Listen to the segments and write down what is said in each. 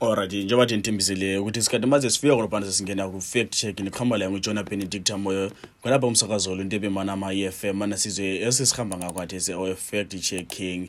olright njengoba nje nithembisileyo ukuthi isikhathi maze sifike kolobhana sesingena ku-fact check niqhamba layo ngujona benedict moyo kwalapha umsakazolo into ebemana ama-e f m mana sizwe esisihamba ngakwathi ese-fact oh, checking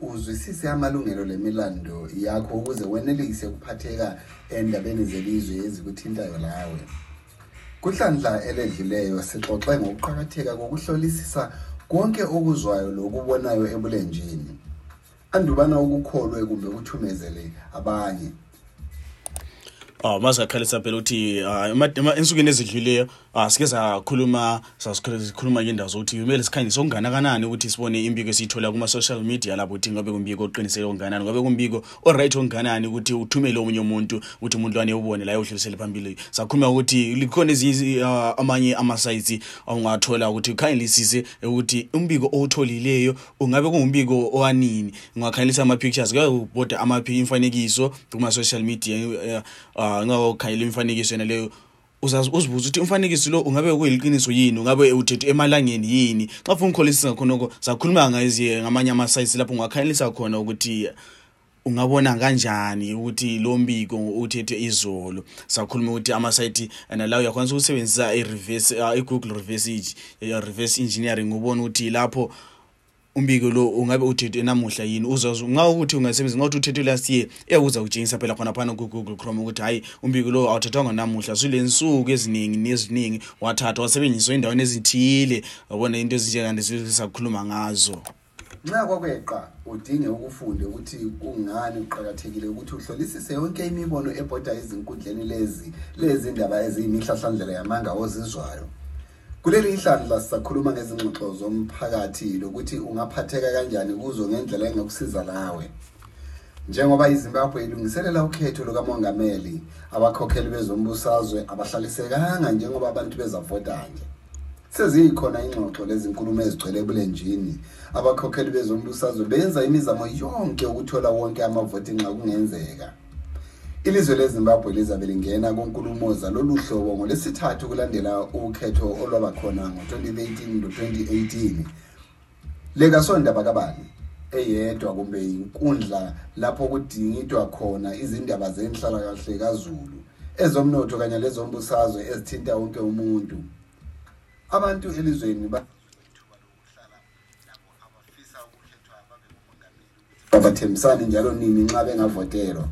uzwisise amalungelo lemilando yakho ukuze wenelise ukuphatheka endabeni zelizwe ezikuthintayo lawe kuhlandla eledlileyo sixoxe ngokuqakatheka kokuhlolisisa konke okuzwayo lokubonayo ebulenjini andubana ukukholwe kumbe kuthumezele abanye Oh, masikakhalisa phela ukuthi ah, ensukwini ezidluleyo ah, sike sakhuluma sasikhuluma ngendawo zokuthi kumele sikhanyise okunganakanani ukuthi sibone imbiko esiyithola kuma-social media lapho ukuthi ngabe kumbiko oqiniseke okunganani ngabe kumbiko oright okunganani ukuthi uthumele omunye umuntu ukuthi umuntu lwane ubone laye udlulisele phambili sakhuluma ukuthi likhona ezinye ah, amanye amasayithi ongathola ukuthi ukhangelisise ukuthi umbiko owutholileyo ungabe kungumbiko owanini ngingakhangelisa ama-pictures ngeke ubhode amaphi imfanekiso kuma-social media eh, ah, ngeke ukhangela imfanekiso yena leyo uzibuza ukuthi umfanekiso lo ungabe kuyiqiniso yini ungabe uthethwe emalangeni yini xa ufuna ukukholisisa ngakhonoko sakhuluma ngamanye ama-sites lapho ungakhangelisa khona ukuthi ungabona kanjani ukuthi lo mbiko uthethwe izolo sakhuluma ukuthi amasayithi nalawo uyakwanisa ukusebenzisa i-reverse uh, i-google reverse uh, reverse engineering ubone ukuthi lapho umbiko lo ungabe uthethwe namuhla yini uzazi nxa ukuthi ungasebenzisa nxa ukuthi uthethwe last year eyakuza kutshengisa phela khona phana kugoogle chrome ukuthi hhayi umbiko lo awuthathwanga namuhla sulensuku eziningi neziningi wathathwa wasebenziswa endaweni ezithile wabona into ezinjengane sisakhuluma ngazo nxa kwakweqa udinge ukufunde ukuthi kungani kuqakathekile ukuthi uhlolisise yonke imibono ebhoda ezinkundleni lezi lezindaba eziyimihlahlandlela yamanga ozizwayo kuleli ihlandla sisakhuluma ngezingxoxo zomphakathi lokuthi ungaphatheka kanjani kuzo ngendlela engakusiza lawe njengoba izimbabwe ilungiselela ukhetho lukamongameli abakhokheli bezombusazwe abahlalisekanga njengoba abantu bezavota nje Sezikhona ingxoxo lezinkulumo ezigcwele ebulenjini. Abakhokheli bezombusazwe benza imizamo yonke ukuthola wonke amavoti nxa kungenzeka. Ilizwe leZimbabwe lizabe lingena kunkulumo zalolu hlobo ngolesithathu kulandela ukhetho olwaba khona ngo-2013 lo-2018. Le kasonda bakabani eyedwa kumbe inkundla lapho kudingidwa khona izindaba zenhlalakahle kazulu, ezomnotho kanye lezombusazwe ezithinta wonke umuntu. abantu elizweni babathembisane njalo nini nxa bengavotelwa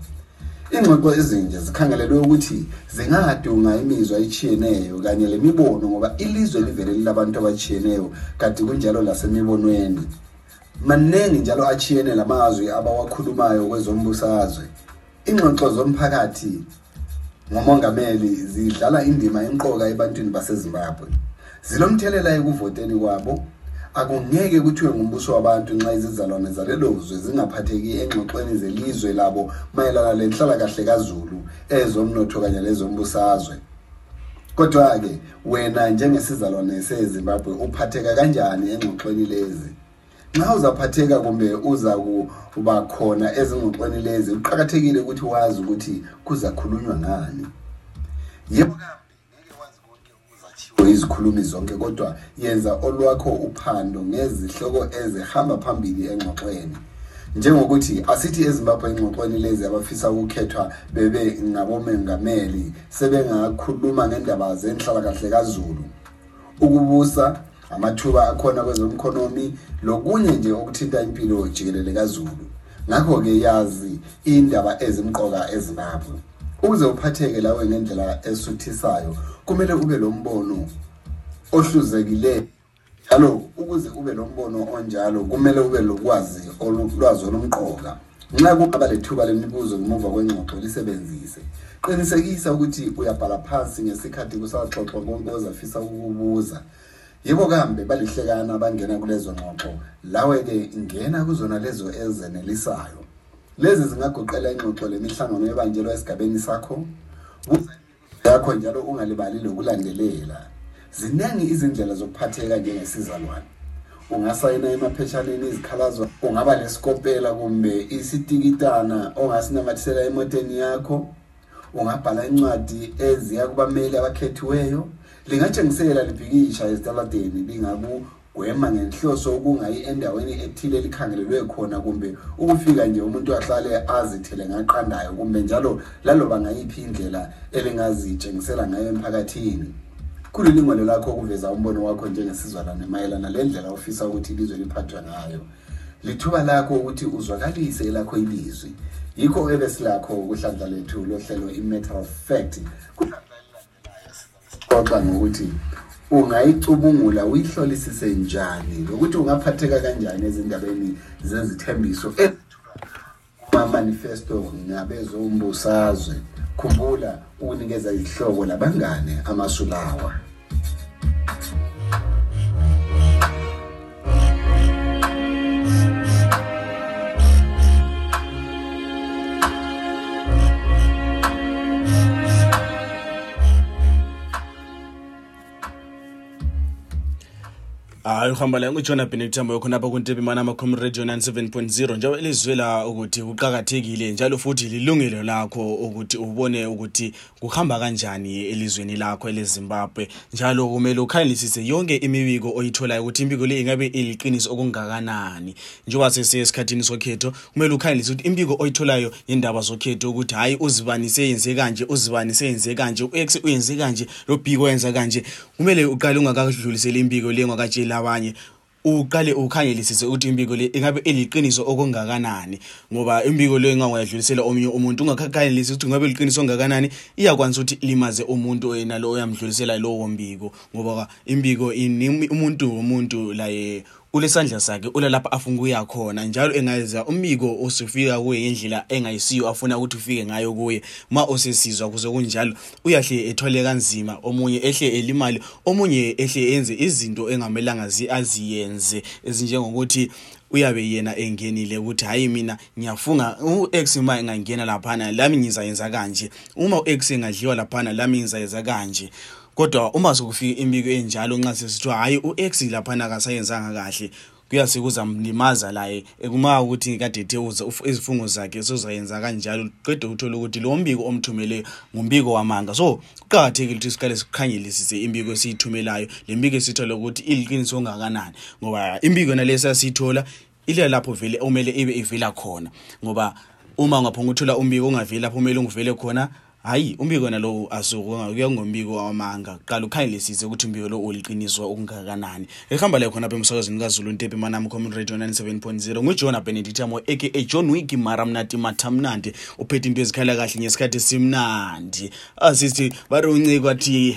ingxoxo ezinje zikhangelelwe ukuthi zingadunga imizwa etshiyeneyo kanye lemibono ngoba ilizwe livele lilabantu abatshiyeneyo kati kunjalo lasemibonweni maningi njalo atshiyene lamazwi abawakhulumayo kwezombusazwe ingxoxo zomphakathi ngomongameli zidlala indima enqoka ebantwini basezimbabwe zinomthelela ekuvoteni kwabo akungeke kuthiwe ngumbuso wabantu nxa izizalwane zalelo zwe zingaphatheki engxoxweni zelizwe labo mayelana lenhlalakahle kazulu ezomnotho kanye lezombusazwe kodwa-ke wena njengesizalwane sezimbabwe uphatheka kanjani engxoxweni lezi nxa uzaphatheka kumbe uzakuba khona ezingxoxweni lezi kuqakathekile ukuthi wazi ukuthi kuzakhulunywa ngani yebo izikhulumi zonke kodwa yenza olwakho uphando ngezihloko ezihamba phambili engxoxweni njengokuthi asithi ezimbabwe engxoxweni lezi abafisa ukukhethwa bebe ngabomengameli sebengakhuluma ngendaba zenhlalakahle kazulu ukubusa amathuba akhona kwezomkhonomi lokunye nje okuthinta impilo jikelele kazulu ngakho-ke yazi indaba ezimqoka ezinabo ukuze uphatheke lawe ngendlela esuthisayo kumele ube lo mbono ohluzekileyo njalo ukuze ube lo mbono onjalo kumele ube lokwazi olulwazi olumqoka nxa kungaba lethuba lemibuzo ngemuva kwengxoxo lisebenzise qinisekisa ukuthi uyabhala phansi ngesikhathi kusaxoxwa konke ozafisa ukukubuza yebo kambe balihlekana bangena kulezo ngxoxo lawe-ke ngena kuzona lezo ezenelisayo lezi zingagoqela ingxoxo lemihlangano yebanjelwa esigabeni sakho buza yakho njalo ungalibali lokulandelela ziningi izindlela zokuphatheka njengesizalwane ungasayina emaphetshaneni izikhalazo ungaba lesikopela kumbe isitikitana ongasinamathisela emoteni yakho ungabhala incwadi eziya kubameli abakhethiweyo lingatshengisela libhikisha ezitaladeni lingaku gwema ngenhloso ukungayi endaweni ethile elikhangelelwe khona kumbe ukufika nje umuntu ahlale azithele ngaqandayo kumbe njalo laloba ngayiphi indlela elingazitshengisela ngayo emphakathini kulilingwelo lakho ukuveza umbono wakho njengesizwalwane mayelana le ndlela ofisa ukuthi ilizwe liphathwe ngayo lithuba lakho ukuthi uzwakalise elakho ilizwi yikho ebesilakho kuhlandla lethu lohlelo i-matter of fact xoxa ngokuthi ungayicubungula uyihlolisise njani lokuthi ungaphatheka kanjani ezindabeni zezithembiso ezithuamanifesto nabezombusazwe khumbula ukunikeza izihlobo labangane amasulawa hayi uhamba la ngujona benekuthambo yokho napa kuntepe mana amakhumi radio 97.0 njengoba elizwela ukuthi kuqakathekile njalo futhi lilungelo lakho ukuthi ubone ukuthi kuhamba kanjani elizweni lakho elezimbabwe njalo kumele ukhangelisise yonke imibiko oyitholayo ukuthi imbiko le ingabe iliqiniso okungakanani njengoba sesesikhathini sokhetho kumele ukhangelise ukuthi imbiko oyitholayo yindaba zokhetho ukuthi hhayi uzibani seyenze kanje uzibani seyenze kanje u-x uyenze kanje lo biko wenza kanje kumele uqale ungakadluliseli imbiko le ngwakatsheli abanye uqale ukhangelisise ukuthi imbiko le ingabe iliqiniso okungakanani ngoba imbiko le ingangayadlulisela omunye umuntu ungakhangelisi ukuthi ngabe liqiniso ongakanani iyakwanisa ukuthi limaze umuntu oyena lo oyamdlulisela lowo mbiko ngoba imbiko umuntu womuntu laye ulesandla sakhe ulalapha afuna ukuya khona njalo engayeza umbiko osufika kuye ngendlela engayisiyo afuna ukuthi ufike ngayo kuye ma osesizwa kuze kunjalo uyahle ethwale kanzima omunye ehle elimali omunye ehle enze izinto engamelanga aziyenze ezinjengokuthi uyabe yena engenile ukuthi hayi mina ngiyafunga u-x uma engangena laphana lami ngizayenza kanje uma u-x engadliwa laphana lami ngizayenza kanje kodwa uma sekufika imbiko enjalo nxa sesithiwa hhayi u-x laphana kasayenzanga kahle kuyase kuzamlimaza laye ekumaka ukuthi kade ethe izifungo zakhe sozayenza kanjalo qede uthole ukuthi lo mbiko omthumeleyo ngumbiko wamanga so kuqakathekile ukuthi siqale sikhangelisise imbiko esiyithumelayo le mbiko esiyithola ukuthi iliqiniso ongakanani ngoba imbiko naleyo sasiyithola ile lapho vele omele ibe ivela khona ngoba uma ungaphonga uthola umbiko ungaveli lapho umele ungivele khona hayi umbiko wena lowo asukuya ngombiko wamanga qala ukhangelisise ukuthi umbiko lo uliqiniswa okungakanani ehamba layo khona apha emsakazweni kazulu ntepe manami common radio 97.0 ngujona benedict amo aka john wiki mara mnati mathamnandi uphethe into ezikhala kahle ngesikhathi simnandi asithi ah, bari uncikwa thi